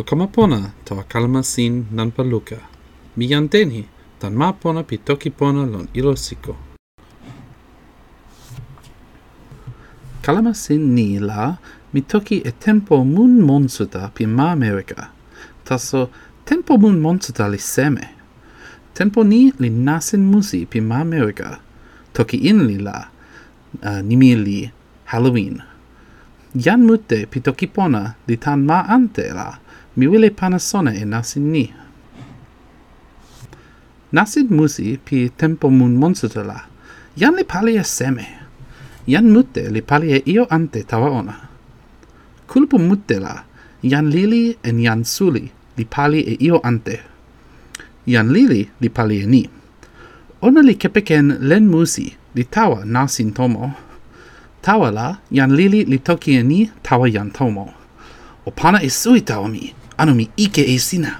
o kama pona tawa kalama sin nanpa luka. Mi yan teni, tan ma pona pi toki pona lon ilo siko. Kalama sin ni la, mi toki e tempo mun monsuta pi ma Amerika. Taso, tempo mun monsuta li seme. Tempo ni li nasin musi pi ma Amerika. Toki in li la, uh, nimi li Halloween. Yan mute pitokipona di tan ma ante la, mi wile panasone e nasin ni. Nasid musi pi tempo mun monsutala, yan li palie seme. Yan mute li palie io ante tawa ona. Kulpo mute la, yan lili en yan suli li pali e io ante. Yan lili li palie ni. Ona li kepeken len musi li tawa nasin tomo. Tawa la, jan lili li toki e ni tawa jan tomo. O pana e sui tawa mi, anu mi ike e sina.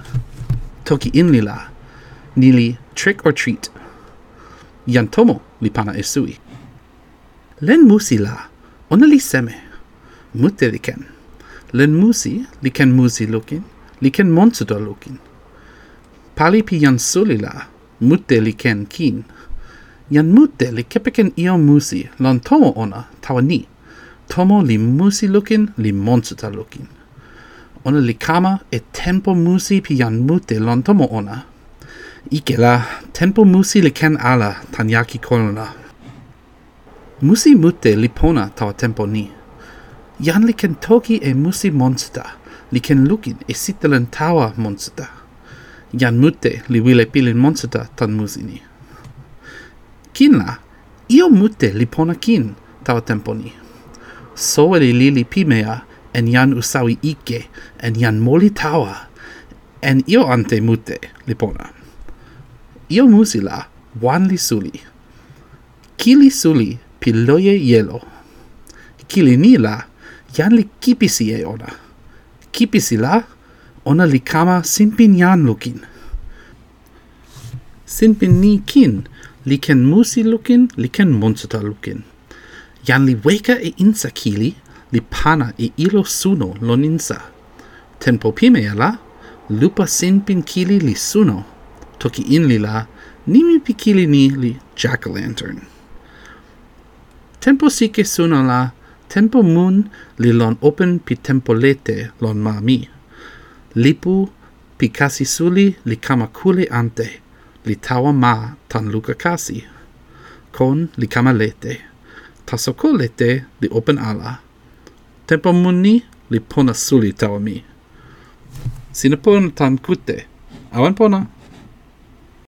Toki in li la, ni li trick or treat. Jan tomo li pana e sui. Len musi la, ona li seme. Mute li ken. Len musi, li ken musi lukin, li ken monsuto lukin. Pali pi jan suli la, mute li ken kin. Jan mute li kepeken io musi, lan tomo ona, tawa ni. Tomo li musi lukin, li monsuta lukin. Ona li kama e tempo musi pi jan mute lan tomo ona. Ike la, tempo musi li ken ala tan yaki kolona. Musi mute li pona tawa tempo ni. Jan li ken toki e musi monsuta, li ken lukin e sitelen tawa monsuta. Jan mute li wile pilin monsuta tan musi ni kin la. Io mute li pona kin, tawa tempo ni. so li li pimea, en jan usawi ike, en jan moli tawa, en io ante mute li pona. Io musila, wan li suli. Kili suli, pi loje jelo. Kili nila, jan li kipisi e ona. Kipisi la, ona li kama simpin jan lukin. Simpin ni kin, liken musi lukin, liken monsuta lukin. Jan li weka e insa kili, li pana e ilo suno loninsa. Tempo pimea la, lupa sin pin kili li suno, toki in li la, nimi pikili ni li jack-o'-lantern. Tempo sike suno la, tempo mun li lon open pi tempo lete lon mami. Lipu pi kasi suli li kamakule ante. Li tawa ma tan luka kasi. Kon li kama lete. Taso ko lete li open ala. Tempo mun ni li pona suli tawa mi. Sina pona tan kute. Awan pona.